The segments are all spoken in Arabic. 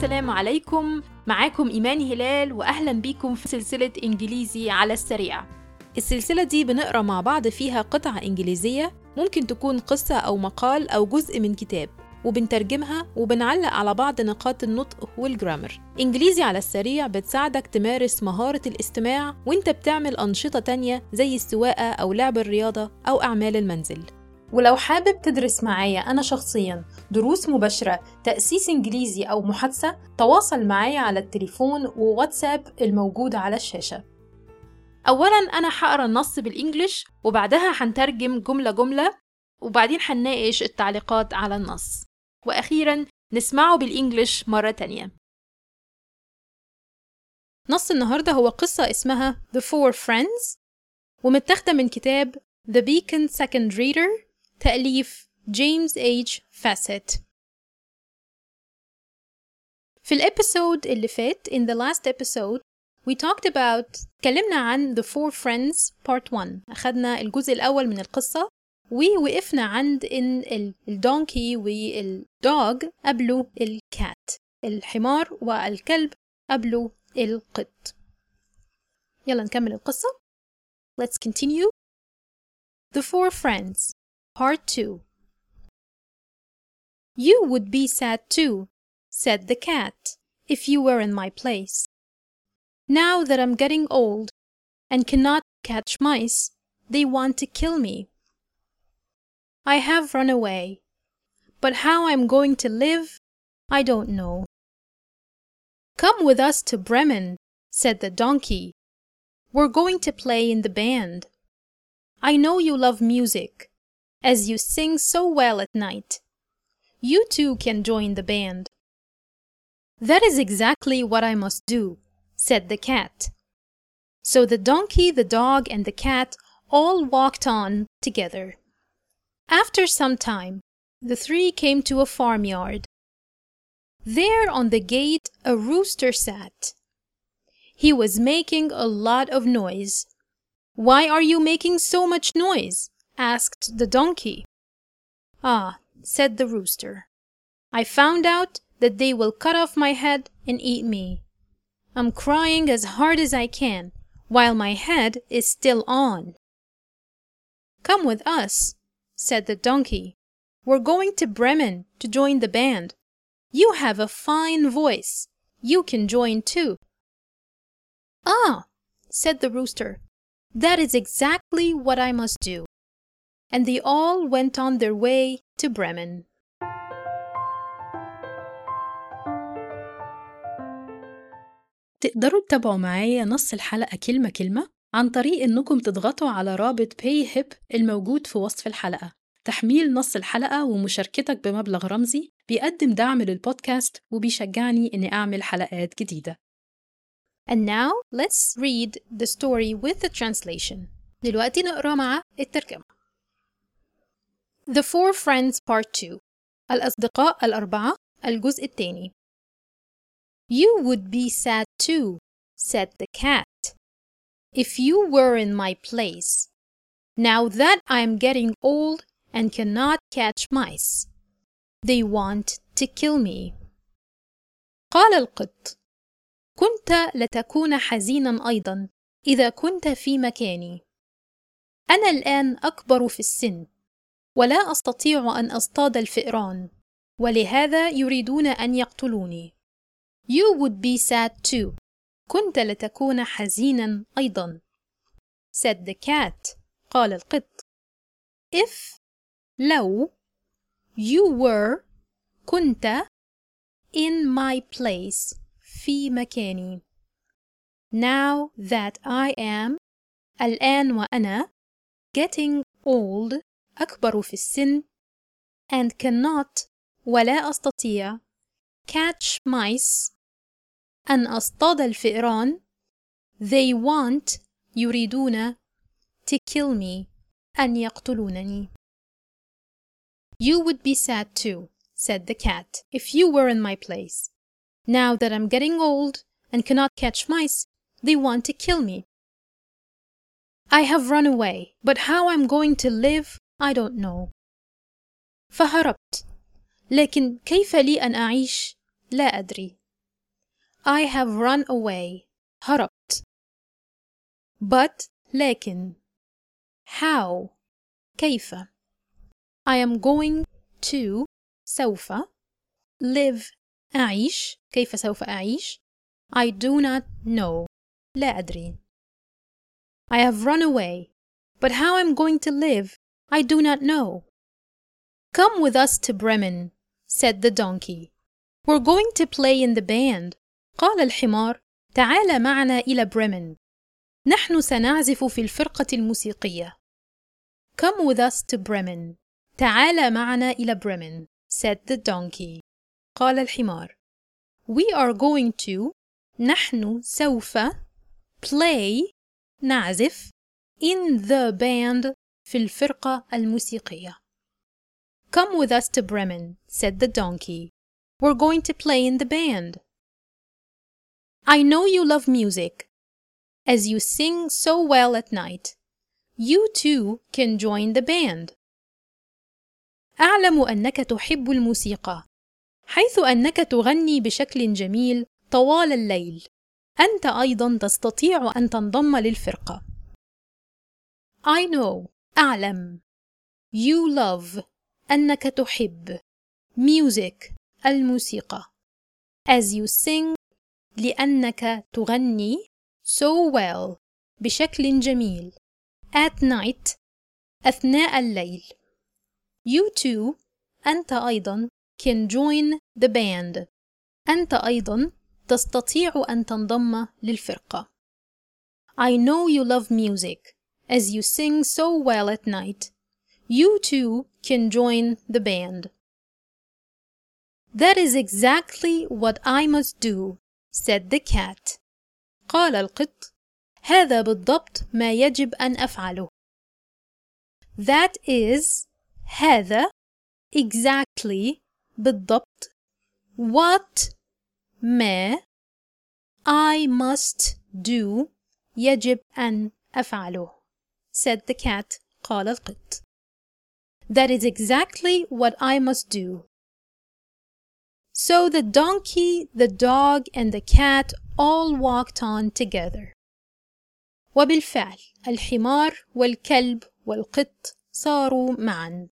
السلام عليكم. معاكم إيمان هلال وأهلا بيكم في سلسلة إنجليزي على السريع. السلسلة دي بنقرأ مع بعض فيها قطعة إنجليزية ممكن تكون قصة أو مقال أو جزء من كتاب وبنترجمها وبنعلق على بعض نقاط النطق والجرامر. إنجليزي على السريع بتساعدك تمارس مهارة الاستماع وإنت بتعمل أنشطة تانية زي السواقة أو لعب الرياضة أو أعمال المنزل. ولو حابب تدرس معايا أنا شخصياً دروس مباشرة تأسيس إنجليزي أو محادثة تواصل معايا على التليفون وواتساب الموجود على الشاشة. أولاً أنا هقرأ النص بالإنجليش وبعدها هنترجم جملة جملة وبعدين هنناقش التعليقات على النص. وأخيراً نسمعه بالإنجليش مرة تانية. نص النهاردة هو قصة اسمها The Four Friends ومتاخدة من كتاب The Beacon Second Reader تأليف James H. Fassett في ال episode اللي فات in the last episode we talked about اتكلمنا عن the four friends part 1 أخدنا الجزء الأول من القصة ووقفنا عند إن ال donkey وال dog قابلوا ال cat الحمار والكلب قابلوا القط. يلا نكمل القصة. Let's continue. The Four Friends. Part 2 You would be sad too, said the cat, if you were in my place. Now that I'm getting old and cannot catch mice, they want to kill me. I have run away, but how I'm going to live, I don't know. Come with us to Bremen, said the donkey. We're going to play in the band. I know you love music as you sing so well at night. You too can join the band. That is exactly what I must do, said the cat. So the donkey, the dog, and the cat all walked on together. After some time, the three came to a farmyard. There on the gate a rooster sat. He was making a lot of noise. Why are you making so much noise? Asked the donkey. Ah, said the rooster, I found out that they will cut off my head and eat me. I'm crying as hard as I can, while my head is still on. Come with us, said the donkey. We're going to Bremen to join the band. You have a fine voice. You can join too. Ah, said the rooster, that is exactly what I must do. And they all went on their way to Bremen. تقدروا تتابعوا معايا نص الحلقة كلمة كلمة عن طريق إنكم تضغطوا على رابط هيب الموجود في وصف الحلقة تحميل نص الحلقة ومشاركتك بمبلغ رمزي بيقدم دعم للبودكاست وبيشجعني إني أعمل حلقات جديدة And now let's read the story with the translation. دلوقتي نقرأ مع الترجمة. The Four Friends Part 2 الأصدقاء الأربعة الجزء الثاني You would be sad too, said the cat, if you were in my place. Now that I'm getting old and cannot catch mice, they want to kill me. قال القط: كنت لتكون حزينا أيضا إذا كنت في مكاني. أنا الآن أكبر في السن ولا أستطيع أن أصطاد الفئران ولهذا يريدون أن يقتلوني. You would be sad too. كنت لتكون حزينا أيضا. Said the cat. قال القط. If لو you were كنت in my place في مكاني. Now that I am الآن وأنا getting old أكبر في السن and cannot ولا أستطيع catch mice أن أصطاد الفئران they want يريدون to kill me أن يقتلونني You would be sad too, said the cat, if you were in my place. Now that I'm getting old and cannot catch mice, they want to kill me. I have run away, but how I'm going to live I don't know. فهربت لكن كيف لي أن أعيش لا أدري I have run away هربت but لكن how كيف I am going to سوف live أعيش كيف سوف أعيش I do not know لا أدري I have run away but how I'm going to live I do not know Come with us to Bremen said the donkey We're going to play in the band قال الحمار تعال معنا إلى بريمن نحن سنعزف في الفرقة الموسيقية Come with us to Bremen تعال معنا إلى بريمن said the donkey قال الحمار We are going to نحن سوف play نعزف in the band في الفرقة الموسيقية Come with us to Bremen said the donkey We're going to play in the band I know you love music as you sing so well at night you too can join the band أعلم أنك تحب الموسيقى حيث أنك تغني بشكل جميل طوال الليل أنت أيضا تستطيع أن تنضم للفرقة I know أعلم. You love. أنك تحب. Music. الموسيقى. As you sing. لأنك تغني. So well. بشكل جميل. At night. أثناء الليل. You too. أنت أيضا can join the band. أنت أيضا تستطيع أن تنضم للفرقة. I know you love music. as you sing so well at night you too can join the band That is exactly what I must do said the cat قال القط هذا بالضبط ما يجب أن أفعله That is هذا exactly بالضبط what ما I must do يجب أن أفعله said the cat قال القط That is exactly what I must do So the donkey, the dog and the cat all walked on together وبالفعل الحمار والكلب والقط صاروا معا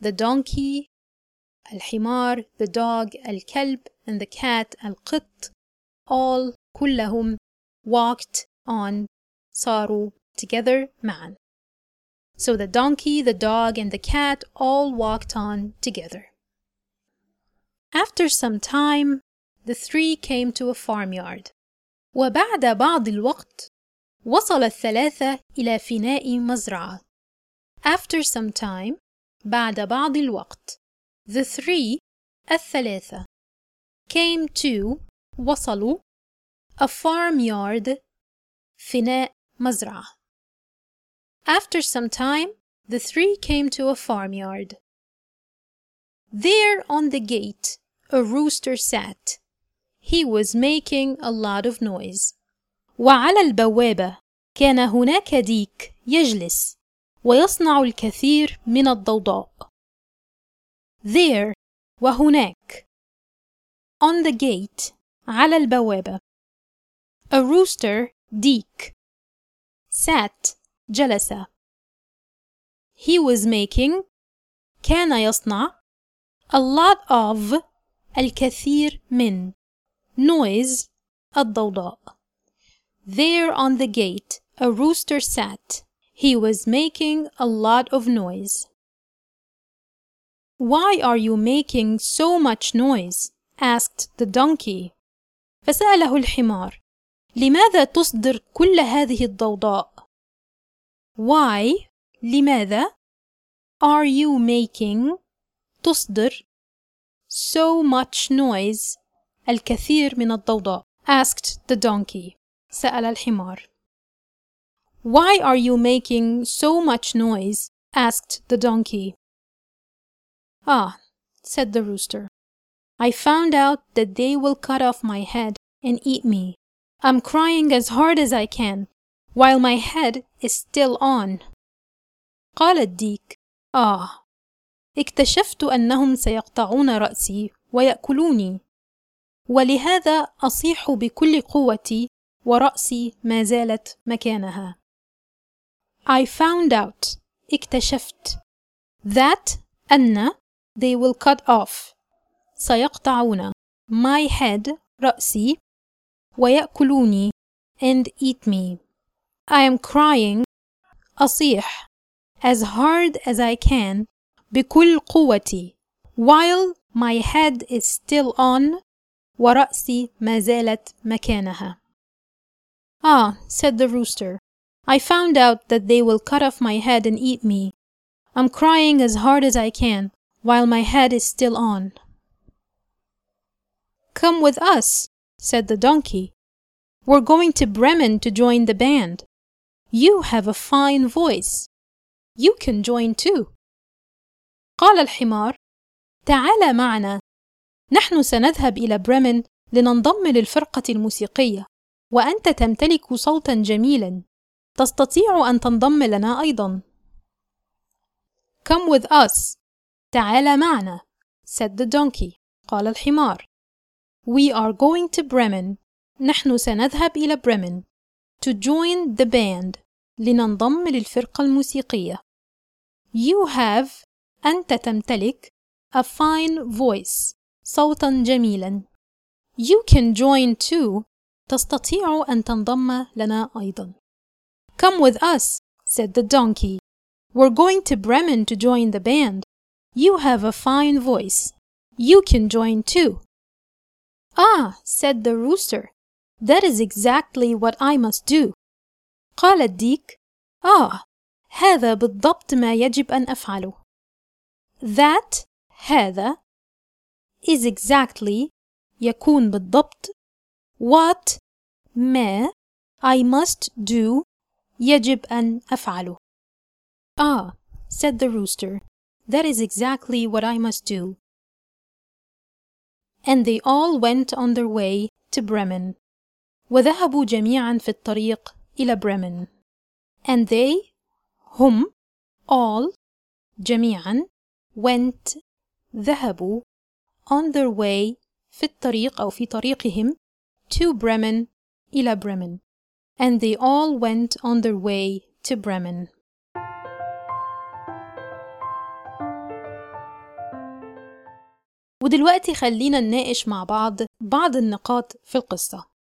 The donkey الحمار the dog الكلب and the cat القط all كلهم walked on صاروا together معا So the donkey, the dog and the cat all walked on together. After some time, the three came to a farmyard. وبعد بعض الوقت وصل الثلاثة إلى فناء مزرعة. After some time, بعد بعض الوقت The three الثلاثة came to وصلوا a farmyard فناء مزرعة. After some time, the three came to a farmyard. There on the gate, a rooster sat. He was making a lot of noise. وعلى البوابة كان هناك ديك يجلس ويصنع الكثير من الضوضاء. There وهناك on the gate على البوابة a rooster ديك sat جلس he was making كان يصنع a lot of الكثير من noise الضوضاء there on the gate a rooster sat he was making a lot of noise why are you making so much noise asked the donkey فسأله الحمار لماذا تصدر كل هذه الضوضاء why لماذا are you making تصدر so much noise الكثير من الضوضاء asked the donkey سأل الحمار Why are you making so much noise? asked the donkey. Ah, said the rooster. I found out that they will cut off my head and eat me. I'm crying as hard as I can, While my head is still on. قال الديك: آه، اكتشفت أنهم سيقطعون رأسي ويأكلوني. ولهذا أصيح بكل قوتي ورأسي ما زالت مكانها I found out اكتشفت that أن they will cut off سيقطعون my head رأسي ويأكلوني and eat me I am crying أصيح as hard as I can بكل قوتي while my head is still on ورأسي ما زالت مكانها Ah, said the rooster, I found out that they will cut off my head and eat me. I'm crying as hard as I can while my head is still on. Come with us, said the donkey. We're going to Bremen to join the band. You have a fine voice. You can join too. قال الحمار: تعال معنا. نحن سنذهب إلى بريمن لننضم للفرقة الموسيقية، وأنت تمتلك صوتا جميلا. تستطيع أن تنضم لنا أيضا. Come with us. تعال معنا. said the donkey. قال الحمار. We are going to Bremen. نحن سنذهب إلى بريمن. To join the band. لننضم للفرقة الموسيقية. You have أنت تمتلك a fine voice صوتا جميلا. You can join too تستطيع أن تنضم لنا أيضا. Come with us, said the donkey. We're going to Bremen to join the band. You have a fine voice. You can join too. Ah, said the rooster. That is exactly what I must do. قال الديك: آه، هذا بالضبط ما يجب أن أفعله. That هذا is exactly يكون بالضبط what ما I must do يجب أن أفعله. Ah, said the rooster, that is exactly what I must do. And they all went on their way to Bremen. وذهبوا جميعا في الطريق إلى بريمن. And they هم all جميعا went ذهبوا on their way في الطريق أو في طريقهم to Bremen إلى Bremen. And they all went on their way to Bremen. ودلوقتي خلينا نناقش مع بعض بعض النقاط في القصة.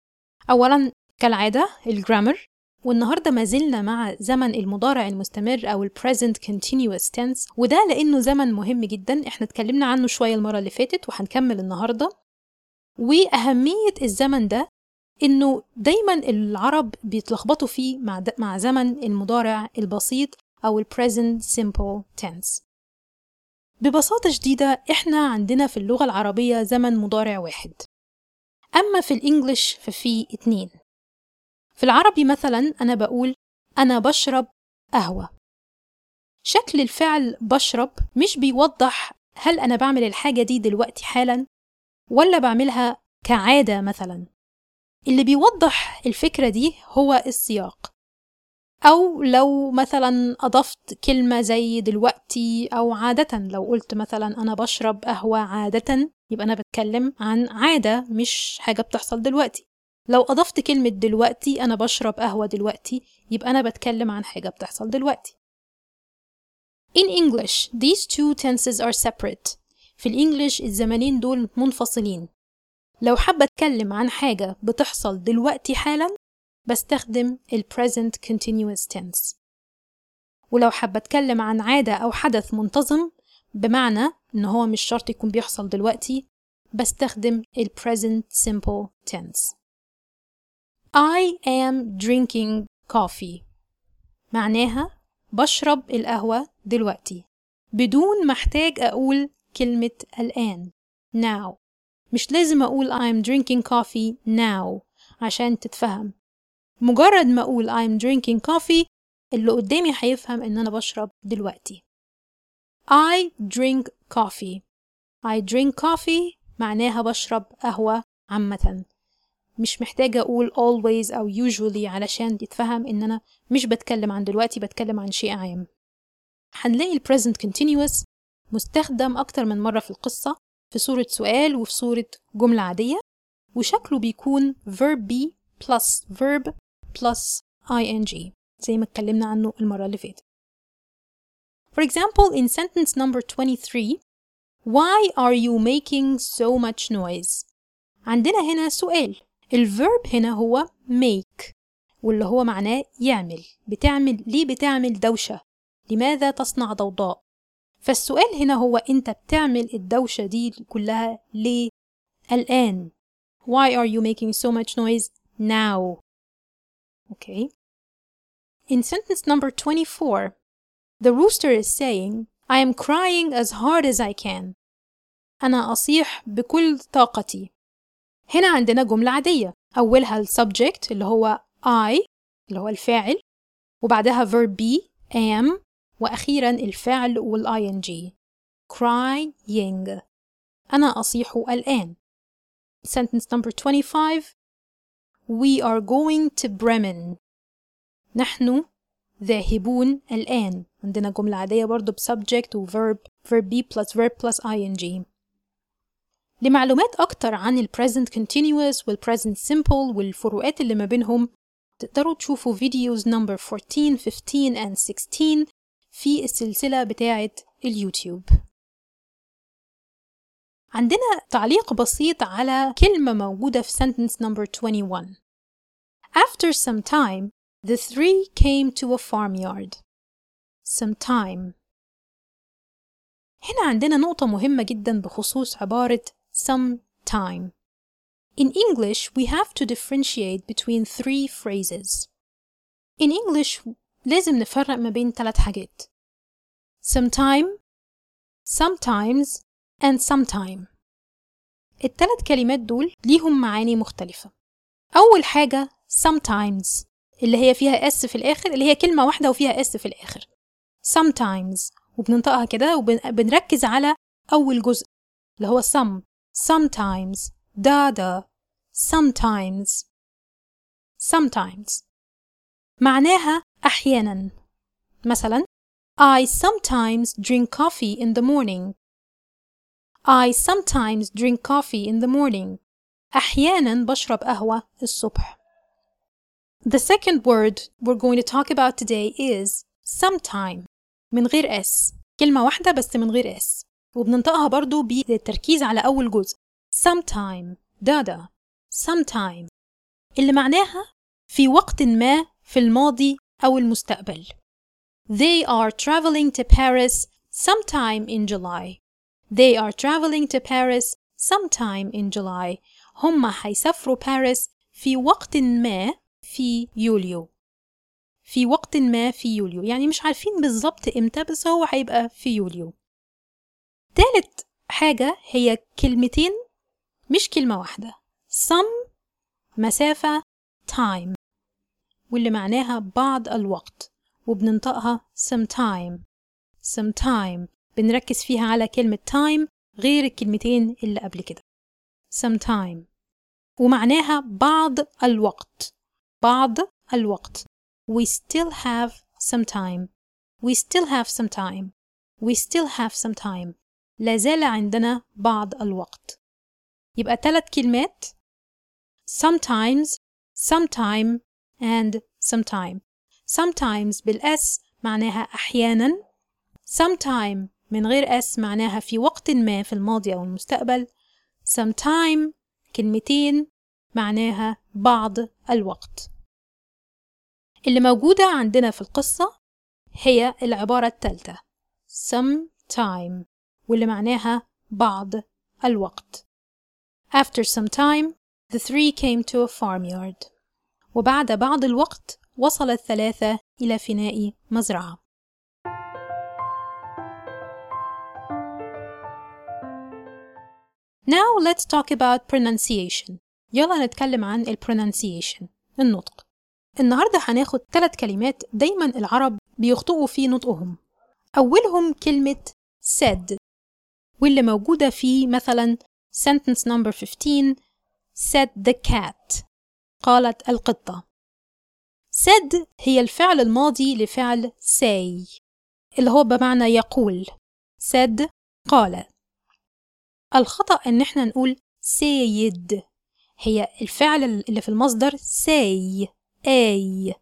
أولا كالعادة الجرامر والنهاردة ما زلنا مع زمن المضارع المستمر أو ال present continuous tense وده لأنه زمن مهم جدا. إحنا اتكلمنا عنه شوية المرة اللي فاتت وهنكمل النهاردة. وأهمية الزمن ده إنه دايما العرب بيتلخبطوا فيه مع, مع زمن المضارع البسيط أو ال present simple tense. ببساطة شديدة إحنا عندنا في اللغة العربية زمن مضارع واحد. أما في الإنجليش ففي اتنين. في العربي مثلا أنا بقول أنا بشرب قهوة. شكل الفعل بشرب مش بيوضح هل أنا بعمل الحاجة دي دلوقتي حالا ولا بعملها كعادة مثلا. اللي بيوضح الفكرة دي هو السياق. أو لو مثلا أضفت كلمة زي دلوقتي أو عادة لو قلت مثلا أنا بشرب قهوة عادة يبقى أنا بتكلم عن عادة مش حاجة بتحصل دلوقتي لو أضفت كلمة دلوقتي أنا بشرب قهوة دلوقتي يبقى أنا بتكلم عن حاجة بتحصل دلوقتي In English, these two tenses are separate. في الإنجليش الزمنين دول منفصلين. لو حابة أتكلم عن حاجة بتحصل دلوقتي حالا بستخدم ال present continuous tense. ولو حابة أتكلم عن عادة أو حدث منتظم بمعنى إن هو مش شرط يكون بيحصل دلوقتي بستخدم ال present simple tense. I am drinking coffee. معناها بشرب القهوة دلوقتي. بدون محتاج أقول كلمة الآن. Now. مش لازم أقول I'm drinking coffee now عشان تتفهم. مجرد ما أقول I'm drinking coffee اللي قدامي هيفهم إن أنا بشرب دلوقتي. I drink coffee. I drink coffee معناها بشرب قهوة عامة. مش محتاجة أقول always أو usually علشان يتفهم إن أنا مش بتكلم عن دلوقتي بتكلم عن شيء عام. هنلاقي ال present continuous مستخدم أكتر من مرة في القصة في صورة سؤال وفي صورة جملة عادية وشكله بيكون verb be plus verb plus ing زي ما اتكلمنا عنه المرة اللي فاتت. For example, in sentence number 23, Why are you making so much noise? عندنا هنا سؤال الverb هنا هو make واللي هو معناه يعمل بتعمل ليه بتعمل دوشة لماذا تصنع ضوضاء فالسؤال هنا هو أنت بتعمل الدوشة دي كلها ليه الآن Why are you making so much noise now? Okay. In sentence number 24, the rooster is saying, I am crying as hard as I can. أنا أصيح بكل طاقتي. هنا عندنا جملة عادية. أولها ال subject اللي هو I اللي هو الفاعل وبعدها verb be am وأخيرا الفعل وال ing crying. أنا أصيح الآن. Sentence number 25 We are going to Bremen. نحن ذاهبون الآن. عندنا جملة عادية برضو ب subject و verb verb be plus verb plus ing. لمعلومات أكتر عن ال present continuous وال present simple والفروقات اللي ما بينهم تقدروا تشوفوا videos number 14, 15 and 16 في السلسلة بتاعة اليوتيوب. عندنا تعليق بسيط على كلمة موجودة في sentence number 21 After some time, the three came to a farmyard. Some time. هنا عندنا نقطة مهمة جدا بخصوص عبارة some time. In English, we have to differentiate between three phrases. In English, لازم نفرق ما بين ثلاث حاجات. Sometime, sometimes, and sometime. الثلاث كلمات دول ليهم معاني مختلفة. أول حاجة sometimes اللي هي فيها s في الآخر اللي هي كلمة واحدة وفيها s في الآخر. sometimes وبننطقها كده وبنركز على أول جزء اللي هو some sometimes دادا sometimes sometimes معناها أحيانا مثلا I sometimes drink coffee in the morning I sometimes drink coffee in the morning أحيانا بشرب قهوة الصبح The second word we're going to talk about today is sometime من غير s كلمة واحدة بس من غير s وبننطقها برضو بالتركيز على أول جزء. sometime. دادا sometime. اللي معناها في وقت ما في الماضي أو المستقبل. They are traveling to Paris sometime in July. They are traveling to Paris sometime in July. هم هيسافروا باريس في وقت ما في يوليو. في وقت ما في يوليو. يعني مش عارفين بالظبط إمتى بس هو هيبقى في يوليو. تالت حاجة هي كلمتين مش كلمة واحدة. some مسافة time. واللي معناها بعض الوقت. وبننطقها sometime. sometime. بنركز فيها على كلمة time غير الكلمتين اللي قبل كده. sometime. ومعناها بعض الوقت. بعض الوقت. we still have some time we still have some time we still have some time لازال عندنا بعض الوقت يبقى ثلاث كلمات sometimes sometime and sometime sometimes بالاس معناها أحيانا sometime من غير اس معناها في وقت ما في الماضي أو المستقبل sometime كلمتين معناها بعض الوقت اللي موجودة عندنا في القصة هي العبارة الثالثة sometime واللي معناها بعض الوقت After some time, the three came to a farmyard. وبعد بعض الوقت وصل الثلاثة إلى فناء مزرعة. Now let's talk about pronunciation. يلا نتكلم عن pronunciation النطق. النهاردة هناخد ثلاث كلمات دايما العرب بيخطئوا في نطقهم. أولهم كلمة said واللي موجودة في مثلا sentence number 15 said the cat قالت القطة. said هي الفعل الماضي لفعل say اللي هو بمعنى يقول. said قال. الخطأ إن إحنا نقول سيد هي الفعل اللي في المصدر say. أي.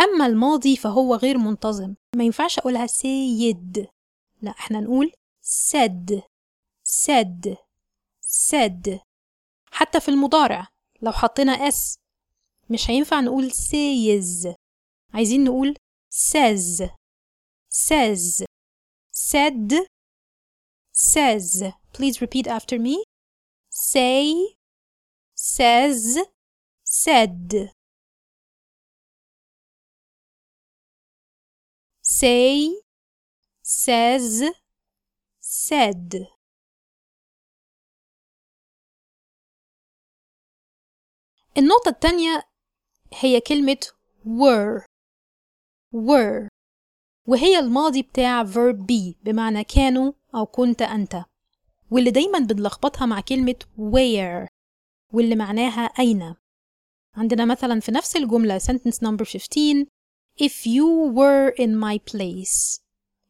أما الماضي فهو غير منتظم. ما ينفعش أقولها سيد. لا إحنا نقول said said said حتى في المضارع لو حطينا اس مش هينفع نقول says عايزين نقول says says said says please repeat after me. say says said say says said النقطة التانية هي كلمة were. Were. وهي الماضي بتاع verb be بمعنى كانوا أو كنت أنت. واللي دايما بنلخبطها مع كلمة where واللي معناها أين. عندنا مثلا في نفس الجملة sentence number 15 if you were in my place.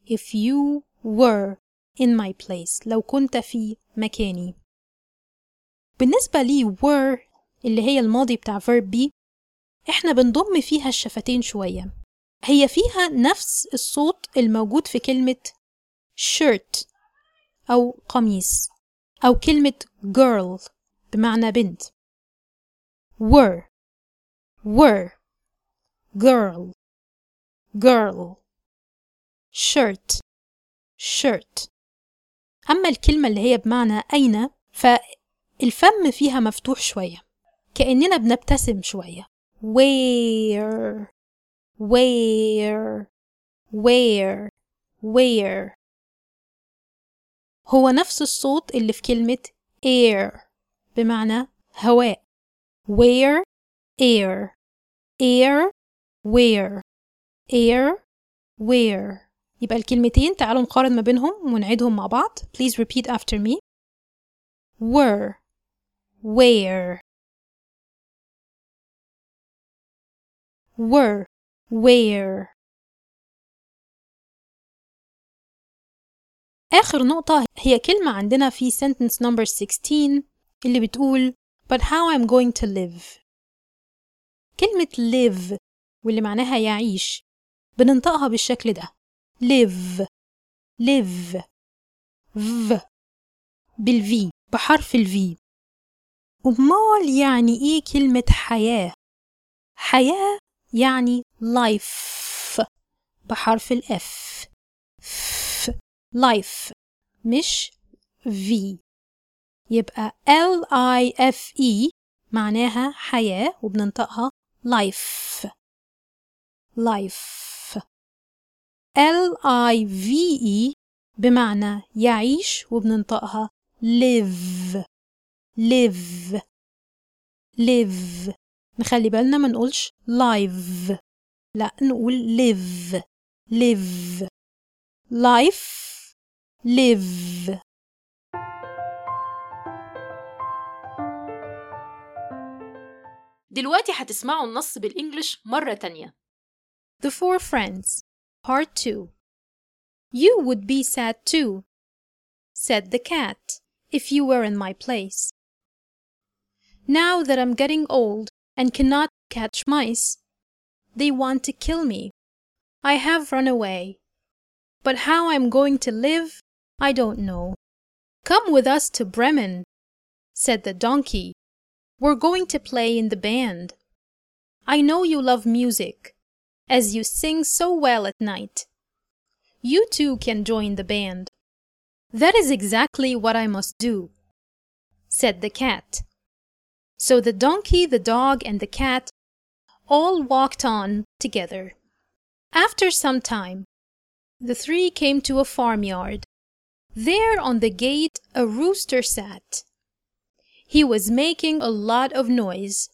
If you were in my place. لو كنت في مكاني. بالنسبة لي were اللي هي الماضي بتاع verb be إحنا بنضم فيها الشفتين شوية. هي فيها نفس الصوت الموجود في كلمة shirt أو قميص أو كلمة girl بمعنى بنت. were were girl. Girl. Shirt. Shirt. أما الكلمة اللي هي بمعنى أين فالفم فيها مفتوح شوية كأننا بنبتسم شوية. Where where where where هو نفس الصوت اللي في كلمة air بمعنى هواء. Where air. Air. Where air where يبقى الكلمتين تعالوا نقارن ما بينهم ونعيدهم مع بعض. Please repeat after me. Were where were where آخر نقطة هي كلمة عندنا في sentence number 16 اللي بتقول but how I'm going to live. كلمة live واللي معناها يعيش بننطقها بالشكل ده. live live v بالفي بحرف الفي. أمال يعني إيه كلمة حياة؟ حياة يعني life بحرف الإف ف life مش v. يبقى L I F E معناها حياة وبننطقها life. Life. L I V E بمعنى يعيش وبننطقها live. Live. Live. نخلي بالنا ما نقولش live. لا نقول live. Live. Life. Live. دلوقتي هتسمعوا النص بالإنجلش مرة تانية. The Four Friends. Part 2 You would be sad too, said the cat, if you were in my place. Now that I'm getting old and cannot catch mice, they want to kill me. I have run away. But how I'm going to live, I don't know. Come with us to Bremen, said the donkey. We're going to play in the band. I know you love music, as you sing so well at night. You too can join the band. That is exactly what I must do, said the cat. So the donkey, the dog, and the cat all walked on together. After some time, the three came to a farmyard. There on the gate a rooster sat. He was making a lot of noise.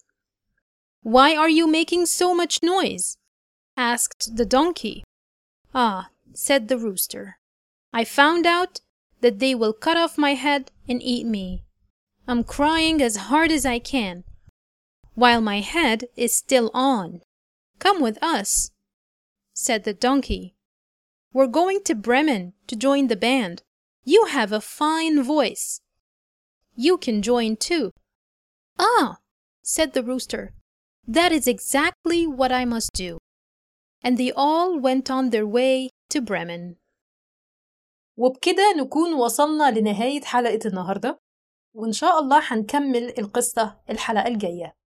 Why are you making so much noise? Asked the donkey. Ah, said the rooster, I found out that they will cut off my head and eat me. I'm crying as hard as I can, while my head is still on. Come with us, said the donkey. We're going to Bremen to join the band. You have a fine voice. You can join too. Ah, said the rooster, that is exactly what I must do. And they all went on their way to Bremen. وبكده نكون وصلنا لنهاية حلقة النهاردة وإن شاء الله هنكمل القصة الحلقة الجاية.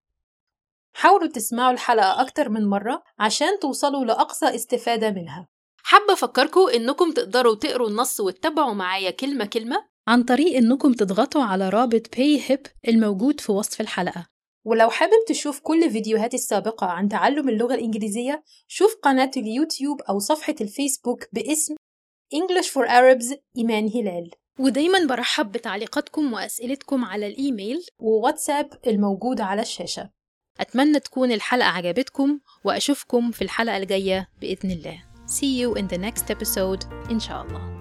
حاولوا تسمعوا الحلقة أكتر من مرة عشان توصلوا لأقصى استفادة منها. حابة أفكركم إنكم تقدروا تقروا النص وتتابعوا معايا كلمة كلمة؟ عن طريق إنكم تضغطوا على رابط PayHip الموجود في وصف الحلقة. ولو حابب تشوف كل فيديوهاتي السابقة عن تعلم اللغة الإنجليزية شوف قناة اليوتيوب أو صفحة الفيسبوك باسم English for Arabs إيمان هلال. ودايما برحب بتعليقاتكم وأسئلتكم على الإيميل. وواتساب الموجود على الشاشة. أتمنى تكون الحلقة عجبتكم وأشوفكم في الحلقة الجاية بإذن الله. See you in the next episode إن شاء الله.